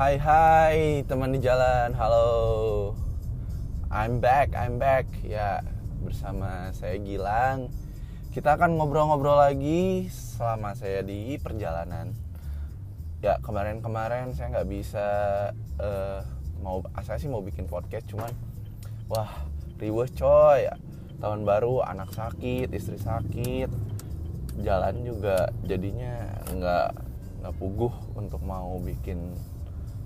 Hai hai teman di jalan, halo. I'm back, I'm back. Ya bersama saya Gilang. Kita akan ngobrol-ngobrol lagi selama saya di perjalanan. Ya kemarin-kemarin saya nggak bisa uh, mau Saya sih mau bikin podcast cuman Wah riweh coy. Tahun baru anak sakit, istri sakit. Jalan juga jadinya nggak nggak puguh untuk mau bikin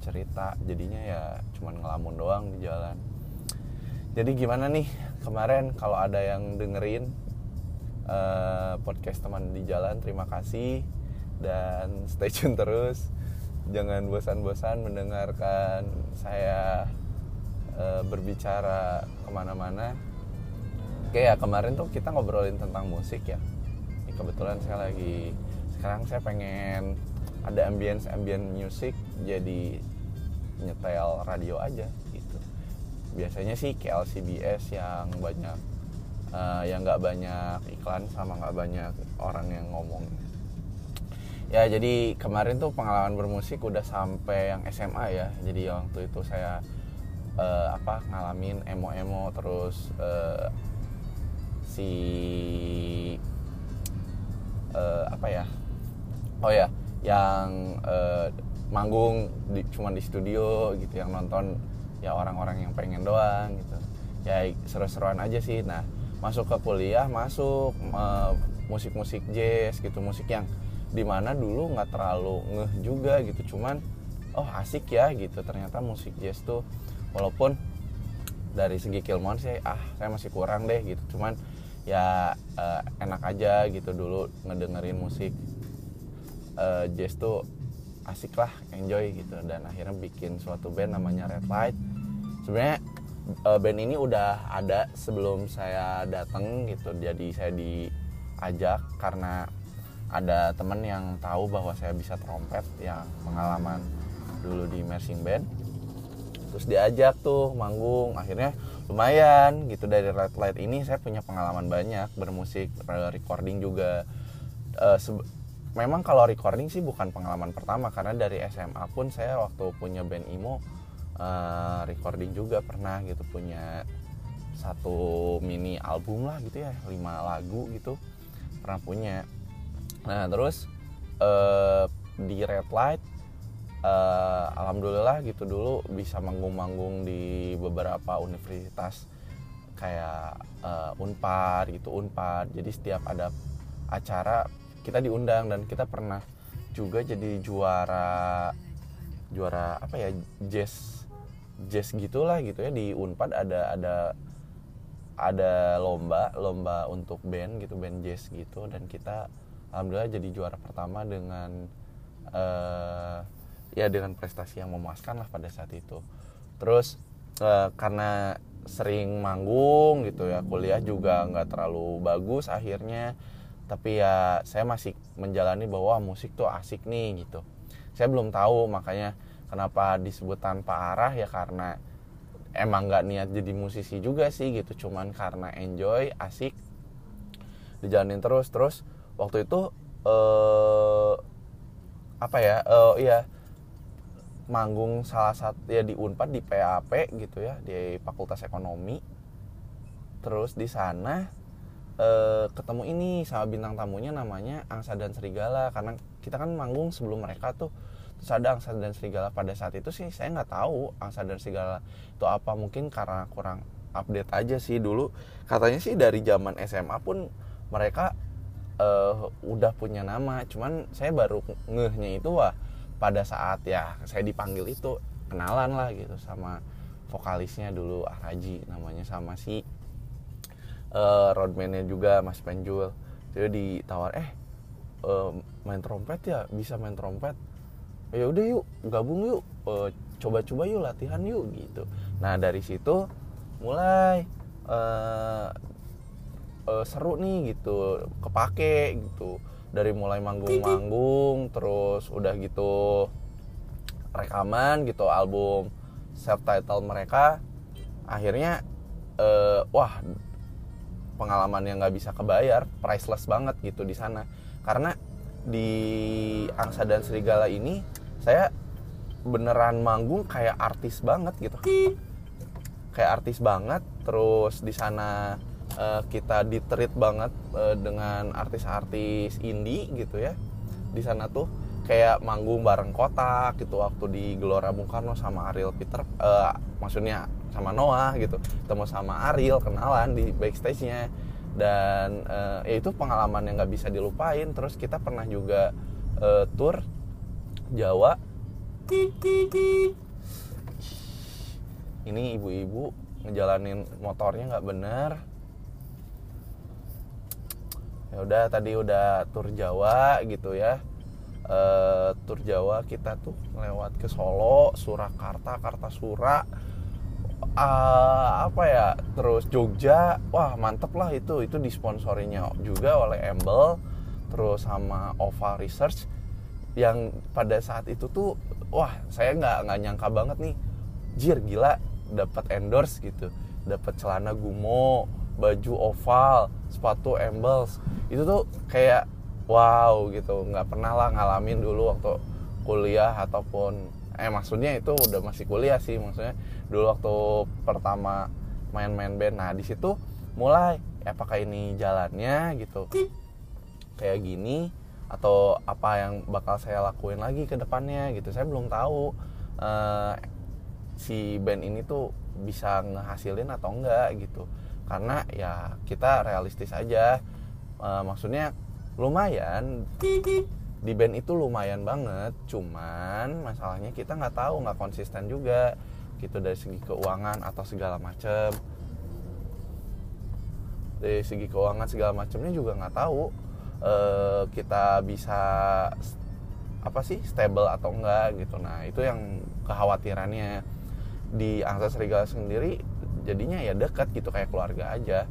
cerita jadinya ya cuman ngelamun doang di jalan. Jadi gimana nih kemarin kalau ada yang dengerin uh, podcast teman di jalan terima kasih. Dan stay tune terus. Jangan bosan-bosan mendengarkan saya uh, berbicara ke mana-mana. Oke ya kemarin tuh kita ngobrolin tentang musik ya. Ini kebetulan saya lagi sekarang saya pengen ada ambience ambient music jadi nyetel radio aja gitu. Biasanya sih KLCBS yang banyak uh, yang nggak banyak iklan sama nggak banyak orang yang ngomong. Ya jadi kemarin tuh pengalaman bermusik udah sampai yang SMA ya. Jadi waktu itu saya uh, apa ngalamin emo-emo terus uh, si uh, apa ya? Oh ya yang uh, manggung di, cuma di studio gitu yang nonton ya orang-orang yang pengen doang gitu. Ya seru-seruan aja sih. Nah masuk ke kuliah masuk uh, musik-musik jazz gitu musik yang di mana dulu nggak terlalu ngeh juga gitu. Cuman oh asik ya gitu. Ternyata musik jazz tuh walaupun dari segi kilmon sih ah saya masih kurang deh gitu. Cuman ya uh, enak aja gitu dulu ngedengerin musik uh, jazz tuh asik lah enjoy gitu. Dan akhirnya bikin suatu band namanya Red Light. Sebenarnya uh, band ini udah ada sebelum saya datang gitu. Jadi saya diajak karena ada temen yang tahu bahwa saya bisa trompet yang pengalaman dulu di marching band. Terus diajak tuh manggung. Akhirnya lumayan gitu. Dari Red Light ini saya punya pengalaman banyak bermusik recording juga. Uh, memang kalau recording sih bukan pengalaman pertama karena dari SMA pun saya waktu punya band emo uh, recording juga pernah gitu punya satu mini album lah gitu ya lima lagu gitu pernah punya. Nah terus uh, di Red Light uh, alhamdulillah gitu dulu bisa manggung-manggung di beberapa universitas kayak uh, Unpad gitu Unpad. Jadi setiap ada acara kita diundang dan kita pernah juga jadi juara juara apa ya jazz jazz gitulah gitu ya. Di Unpad ada ada ada lomba lomba untuk band gitu band jazz gitu. Dan kita alhamdulillah jadi juara pertama dengan uh, ya dengan prestasi yang memuaskan lah pada saat itu. Terus uh, karena sering manggung gitu ya kuliah juga nggak terlalu bagus akhirnya tapi ya saya masih menjalani bahwa musik tuh asik nih gitu. Saya belum tahu makanya kenapa disebut tanpa arah ya karena emang nggak niat jadi musisi juga sih gitu. Cuman karena enjoy asik dijalanin terus. Terus waktu itu eh apa ya eh iya manggung salah satu ya di Unpad di PAP gitu ya di Fakultas Ekonomi. Terus di sana uh, ketemu ini sama bintang tamunya namanya Angsa dan Serigala. Karena kita kan manggung sebelum mereka tuh. Terus ada Angsa dan Serigala pada saat itu sih saya nggak tahu Angsa dan Serigala itu apa. Mungkin karena kurang update aja sih dulu. Katanya sih dari zaman SMA pun mereka uh, udah punya nama. Cuman saya baru ngehnya itu wah pada saat ya saya dipanggil itu kenalan lah gitu sama vokalisnya dulu Araji namanya sama si uh, roadman-nya juga Mas Penjul. Jadi ditawar eh uh, main trompet ya? Bisa main trompet? Ya udah yuk gabung yuk. Uh, coba-coba yuk latihan yuk gitu. Nah dari situ mulai uh, uh, seru nih gitu. Kepake gitu. Dari mulai manggung-manggung terus udah gitu rekaman gitu album self title mereka. Akhirnya uh, wah pengalaman yang nggak bisa kebayar priceless banget gitu di sana. Karena di angsa dan serigala ini saya beneran manggung kayak artis banget gitu. Kayak artis banget terus di sana uh, kita diterit banget uh, dengan artis-artis indie gitu ya. Di sana tuh kayak manggung bareng kotak gitu waktu di Gelora Bung Karno sama Ariel Peter uh, maksudnya sama Noah gitu ketemu sama Ariel kenalan di backstage-nya. Dan uh, ya itu pengalaman yang nggak bisa dilupain. Terus kita pernah juga uh, tour Jawa. Ini ibu-ibu ngejalanin motornya nggak bener. Ya udah tadi udah tur Jawa gitu ya. Uh, tur Jawa kita tuh lewat ke Solo, Surakarta, Kartasura, uh, apa ya, terus Jogja, wah mantep lah itu, itu disponsorinya juga oleh Embel, terus sama Ova Research, yang pada saat itu tuh, wah saya nggak nggak nyangka banget nih, jir gila dapat endorse gitu, dapat celana Gumo, baju oval, sepatu Embels, itu tuh kayak wow gitu. Nggak pernah lah ngalamin dulu waktu kuliah ataupun eh maksudnya itu udah masih kuliah sih maksudnya dulu waktu pertama main-main band. Nah di situ mulai ya apakah ini jalannya? gitu. Kayak gini atau apa yang bakal saya lakuin lagi ke depannya gitu. Saya belum tahu uh, si band ini tuh bisa ngehasilin atau enggak gitu. Karena ya kita realistis aja. Uh, maksudnya lumayan di band itu lumayan banget cuman masalahnya kita nggak tahu nggak konsisten juga gitu dari segi keuangan atau segala macem. Dari segi keuangan segala macamnya juga nggak tahu e, kita bisa apa sih stable atau enggak gitu. Nah itu yang kekhawatirannya. Di angsa serigala sendiri jadinya ya dekat gitu kayak keluarga aja.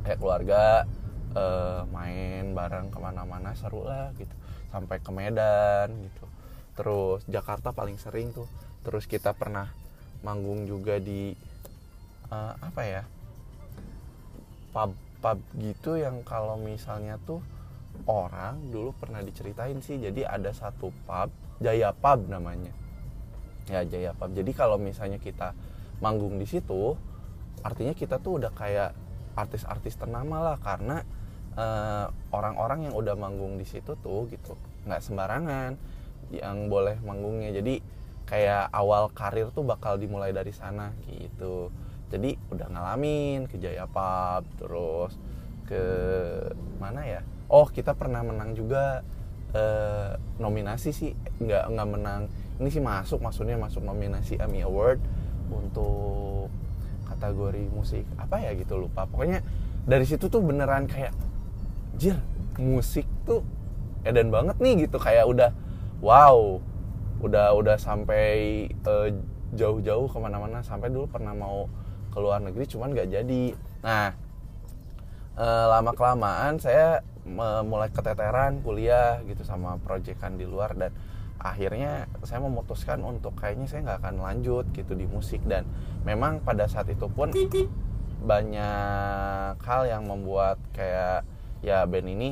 Kayak keluarga uh, main bareng ke mana-mana seru lah gitu sampai ke Medan gitu. Terus Jakarta paling sering tuh. Terus kita pernah manggung juga di uh, apa ya pub pub gitu yang kalau misalnya tuh orang dulu pernah diceritain sih. Jadi ada satu pub Jaya Pub namanya. Ya Jaya Pub. Jadi kalau misalnya kita manggung di situ artinya kita tuh udah kayak artis-artis ternama lah. Karena eh, orang-orang yang udah manggung di situ tuh gitu nggak sembarangan yang boleh manggungnya. Jadi kayak awal karir tuh bakal dimulai dari sana gitu. Jadi udah ngalamin ke Jaya Pub terus ke mana ya? Oh kita pernah menang juga uh, nominasi sih. Nggak nggak menang. Ini sih masuk maksudnya masuk nominasi Emmy Award untuk kategori musik apa ya gitu lupa. Pokoknya dari situ tuh beneran kayak anjir musik tuh edan banget nih gitu. Kayak udah wow udah udah sampai uh, jauh-jauh ke mana-mana. Sampai dulu pernah mau ke luar negeri cuman gak jadi. Nah uh, eh, lama kelamaan saya mulai keteteran kuliah gitu sama proyekan di luar. Dan akhirnya saya memutuskan untuk kayaknya saya nggak akan lanjut gitu di musik. Dan memang pada saat itu pun banyak hal yang membuat kayak ya band ini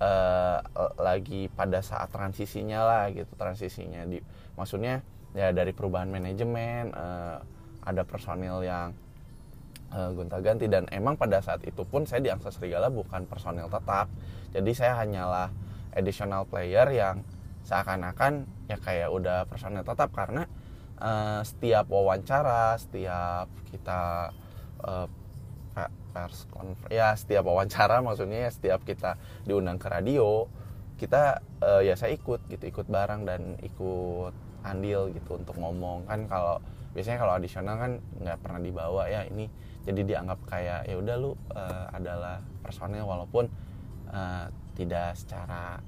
uh, lagi pada saat transisinya lah gitu transisinya di maksudnya ya dari perubahan manajemen uh, ada personil yang uh, gonta-ganti dan emang pada saat itu pun saya di Angsa Serigala bukan personil tetap. Jadi saya hanyalah additional player yang seakan-akan ya kayak udah personil tetap karena uh, setiap wawancara setiap kita uh, pers konfer ya setiap wawancara maksudnya ya setiap kita diundang ke radio kita uh, ya saya ikut gitu ikut bareng dan ikut andil gitu untuk ngomong. Kan kalau biasanya kalau adisional kan nggak pernah dibawa ya ini jadi dianggap kayak ya udah lu uh, adalah personel walaupun uh, tidak secara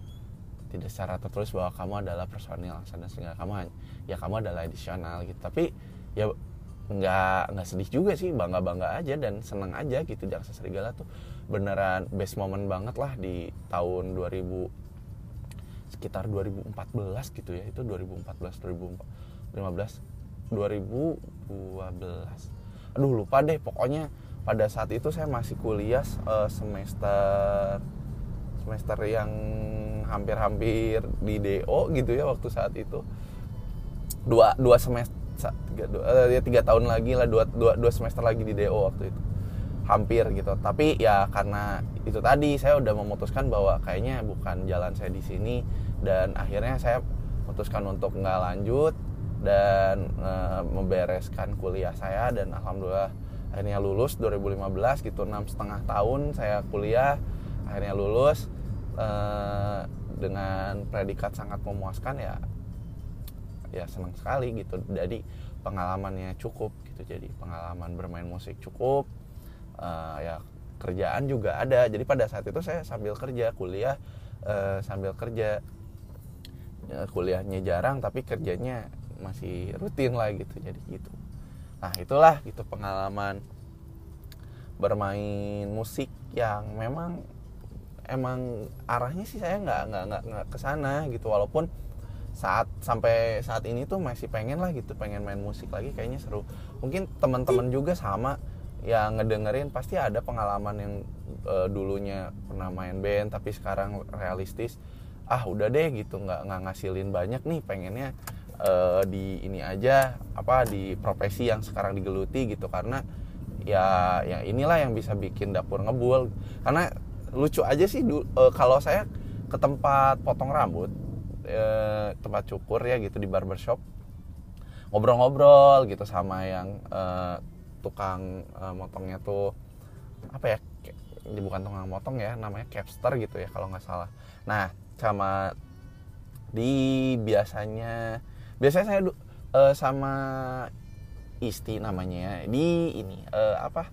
tidak secara tertulis bahwa kamu adalah personil dan sehingga kamu ya kamu adalah adisional gitu. Tapi ya nggak nggak sedih juga sih bangga bangga aja dan seneng aja gitu Jaksa Serigala tuh beneran best moment banget lah di tahun 2000 sekitar 2014 gitu ya itu 2014 2015 2012 aduh lupa deh pokoknya pada saat itu saya masih kuliah uh, semester semester yang hampir-hampir di DO gitu ya waktu saat itu. Dua dua semester tiga, eh, ya tiga tahun lagi lah dua, dua, dua semester lagi di DO waktu itu. Hampir gitu. Tapi ya karena itu tadi saya udah memutuskan bahwa kayaknya bukan jalan saya di sini. Dan akhirnya saya memutuskan untuk nggak lanjut dan e, membereskan kuliah saya. Dan alhamdulillah akhirnya lulus 2015 gitu. Enam setengah tahun saya kuliah akhirnya lulus. E, dengan predikat sangat memuaskan ya ya senang sekali gitu. Jadi pengalamannya cukup gitu. Jadi pengalaman bermain musik cukup. Uh, ya kerjaan juga ada. Jadi pada saat itu saya sambil kerja kuliah uh, sambil kerja. Ya, kuliahnya jarang tapi kerjanya masih rutin lah gitu. Jadi gitu. Nah itulah gitu pengalaman bermain musik yang memang emang arahnya sih saya nggak nggak nggak nggak ke sana gitu. Walaupun saat sampai saat ini tuh masih pengen lah gitu pengen main musik lagi kayaknya seru. Mungkin teman-teman juga sama yang ngedengerin pasti ada pengalaman yang uh, dulunya pernah main band tapi sekarang realistis ah udah deh gitu. Nggak nggak ngasilin banyak nih pengennya uh, di ini aja apa di profesi yang sekarang digeluti gitu. Karena ya ya inilah yang bisa bikin dapur ngebul. Karena lucu aja sih uh, kalau saya ke tempat potong rambut uh, tempat cukur ya gitu di barbershop. Ngobrol-ngobrol gitu sama yang uh, tukang uh, motongnya tuh apa ya bukan tukang motong ya namanya capster gitu ya kalau nggak salah. Nah sama di biasanya biasanya saya uh, sama isti namanya ya di ini uh, apa?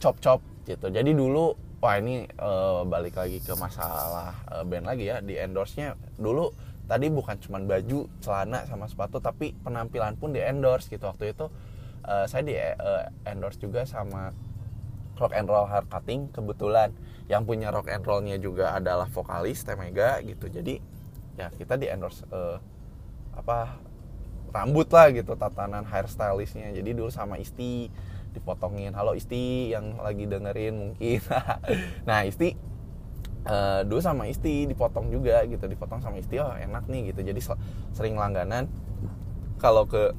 Chop chop gitu. Jadi dulu wah ini uh, balik lagi ke masalah uh, band lagi ya. Di endorse nya dulu tadi bukan cuma baju celana sama sepatu tapi penampilan pun di endorse gitu. Waktu itu uh, saya di uh, endorse juga sama rock and roll hard cutting kebetulan. Yang punya rock and rollnya juga adalah vokalis Temega gitu. Jadi ya kita di endorse uh, apa rambut lah gitu tatanan hairstylistnya. Jadi dulu sama Isti dipotongin. Halo Isti yang lagi dengerin mungkin. Nah Isti uh, dulu sama Isti dipotong juga gitu. Dipotong sama Isti oh enak nih gitu. Jadi sering langganan. Kalau ke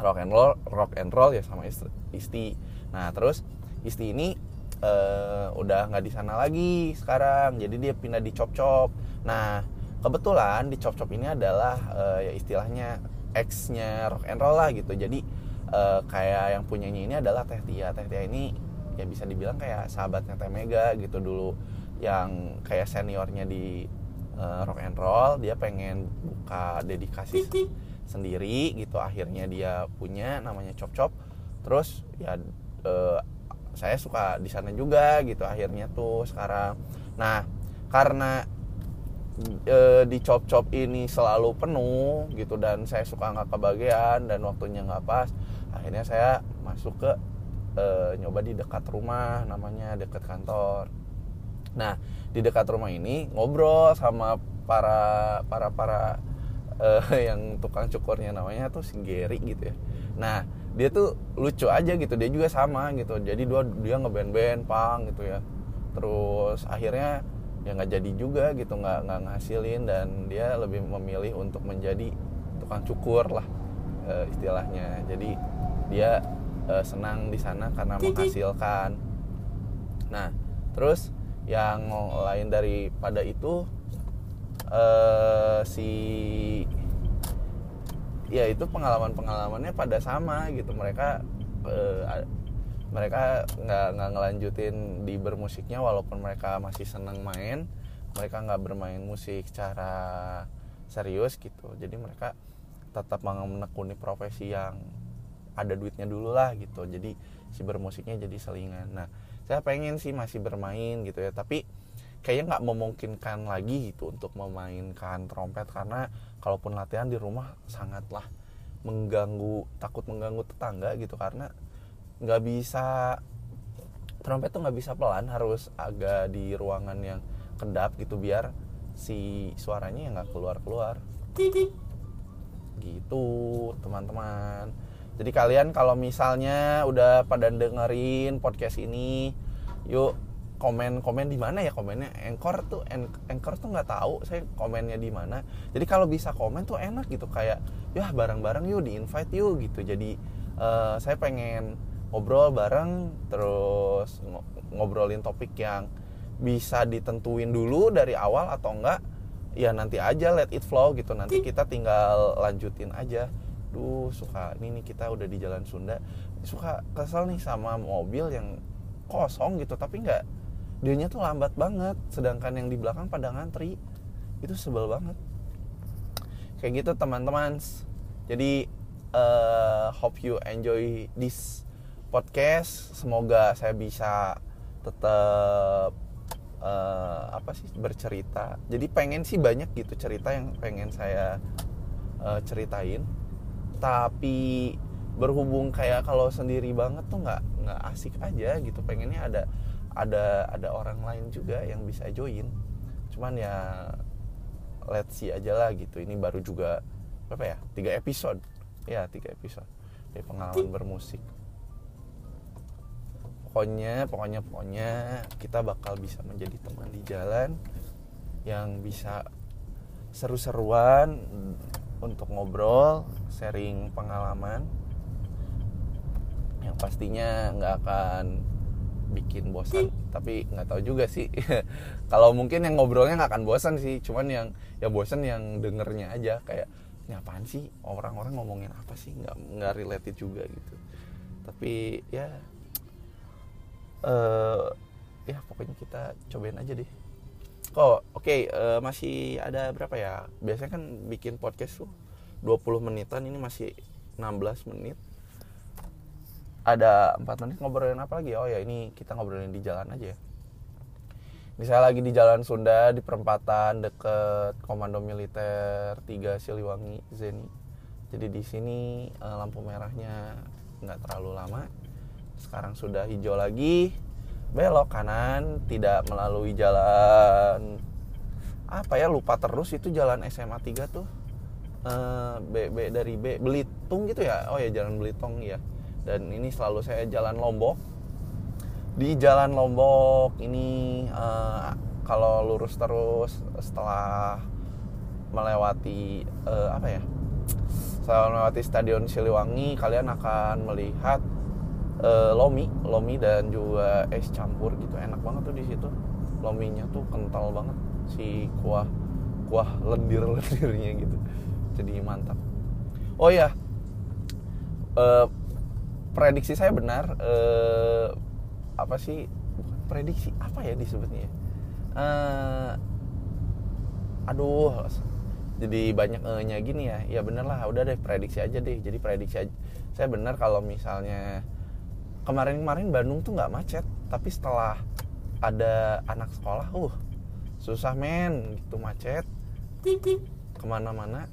rock and roll rock and roll ya sama Isti. Nah terus Isti ini uh, udah nggak di sana lagi sekarang. Jadi dia pindah di Chop Chop nah kebetulan di Chop Chop ini adalah uh, ya istilahnya ex-nya rock and roll lah gitu. Jadi uh, kayak yang punyanya ini adalah Teh Tia. Teh Tia ini ya bisa dibilang kayak sahabatnya Teh Mega gitu dulu yang kayak seniornya di uh, rock and roll. Dia pengen buka dedikasi sendiri gitu. Akhirnya dia punya namanya Chop Chop. Terus ya uh, saya suka di sana juga gitu akhirnya tuh sekarang. Nah karena e, di chop chop ini selalu penuh gitu dan saya suka nggak kebagian dan waktunya nggak pas akhirnya saya masuk ke e, nyoba di dekat rumah namanya dekat kantor. Nah di dekat rumah ini ngobrol sama para para para uh, yang tukang cukurnya namanya tuh si Gary gitu ya. Nah dia tuh lucu aja gitu dia juga sama gitu. Jadi dua dia ngeband-band pang gitu ya. Terus akhirnya ya nggak jadi juga gitu nggak nggak ngasilin dan dia lebih memilih untuk menjadi tukang cukur lah uh, istilahnya. Jadi dia uh, senang di sana karena menghasilkan. Nah terus yang lain daripada itu uh, si ya itu pengalaman pengalamannya pada sama gitu. Mereka uh, mereka nggak nggak ngelanjutin di bermusiknya walaupun mereka masih seneng main mereka nggak bermain musik secara serius gitu. Jadi mereka tetap menekuni profesi yang ada duitnya dulu lah gitu. Jadi si bermusiknya jadi selingan. Nah saya pengen sih masih bermain gitu ya. Tapi kayaknya nggak memungkinkan lagi gitu untuk memainkan trompet. Karena kalaupun latihan di rumah sangatlah mengganggu takut mengganggu tetangga gitu. Karena nggak bisa trompet tuh nggak bisa pelan. Harus agak di ruangan yang kedap gitu biar si suaranya nggak keluar keluar gitu teman-teman jadi kalian kalau misalnya udah pada dengerin podcast ini, yuk komen komen di mana ya komennya? Anchor tuh anchor tuh nggak tahu saya komennya di mana. Jadi kalau bisa komen tuh enak gitu kayak ya bareng-bareng yuk di invite yuk gitu. Jadi uh, saya pengen ngobrol bareng terus ngobrolin topik yang bisa ditentuin dulu dari awal atau enggak ya nanti aja let it flow gitu. Nanti kita tinggal lanjutin aja duh suka. Ini nih kita udah di jalan Sunda. Suka kesel nih sama mobil yang kosong gitu tapi nggak dianya tuh lambat banget. Sedangkan yang di belakang pada ngantri. Itu sebel banget. Kayak gitu teman-teman. Jadi uh, hope you enjoy this podcast. Semoga saya bisa tetap uh, apa sih bercerita. Jadi pengen sih banyak gitu cerita yang pengen saya uh, ceritain tapi berhubung kayak kalau sendiri banget tuh nggak nggak asik aja gitu. Pengennya ada ada ada orang lain juga yang bisa join. Cuman ya let's see aja lah gitu. Ini baru juga berapa ya tiga episode. Ya tiga episode dari pengalaman bermusik. Pokoknya pokoknya pokoknya kita bakal bisa menjadi teman di jalan yang bisa seru-seruan untuk ngobrol sharing pengalaman yang pastinya nggak akan bikin bosan. Tapi nggak tahu juga sih. Kalau mungkin yang ngobrolnya nggak akan bosan sih cuman yang ya bosan yang dengernya aja kayak ini apaan sih? Orang-orang ngomongin apa sih? Nggak nggak related juga gitu. Tapi ya uh, ya pokoknya kita cobain aja deh kok oke okay, uh, eh, masih ada berapa ya? Biasanya kan bikin podcast tuh 20 menitan ini masih 16 menit. Ada 4 menit ngobrolin apa lagi? Oh ya ini kita ngobrolin di jalan aja ya. Misalnya lagi di jalan Sunda di perempatan deket Komando Militer 3 Siliwangi Zeni. Jadi di sini uh, lampu merahnya nggak terlalu lama. Sekarang sudah hijau lagi belok kanan tidak melalui jalan apa ya lupa terus itu jalan SMA 3 tuh. Uh, B, B dari B Belitung gitu ya. Oh ya jalan Belitung ya dan ini selalu saya jalan Lombok. Di jalan Lombok ini uh, kalau lurus terus setelah melewati uh, apa ya setelah melewati Stadion Siliwangi kalian akan melihat uh, lomi lomi dan juga es campur gitu. Enak banget tuh di situ. Lominya tuh kental banget. Si kuah kuah lendir lendirnya gitu. Jadi mantap. Oh ya uh, prediksi saya benar uh, apa sih? Prediksi apa ya disebutnya? Uh, aduh. Jadi banyak nya gini ya. Ya bener lah udah deh prediksi aja deh. Jadi prediksi aja saya benar kalau misalnya kemarin-kemarin Bandung tuh nggak macet tapi setelah ada anak sekolah uh susah men gitu macet. Ke mana-mana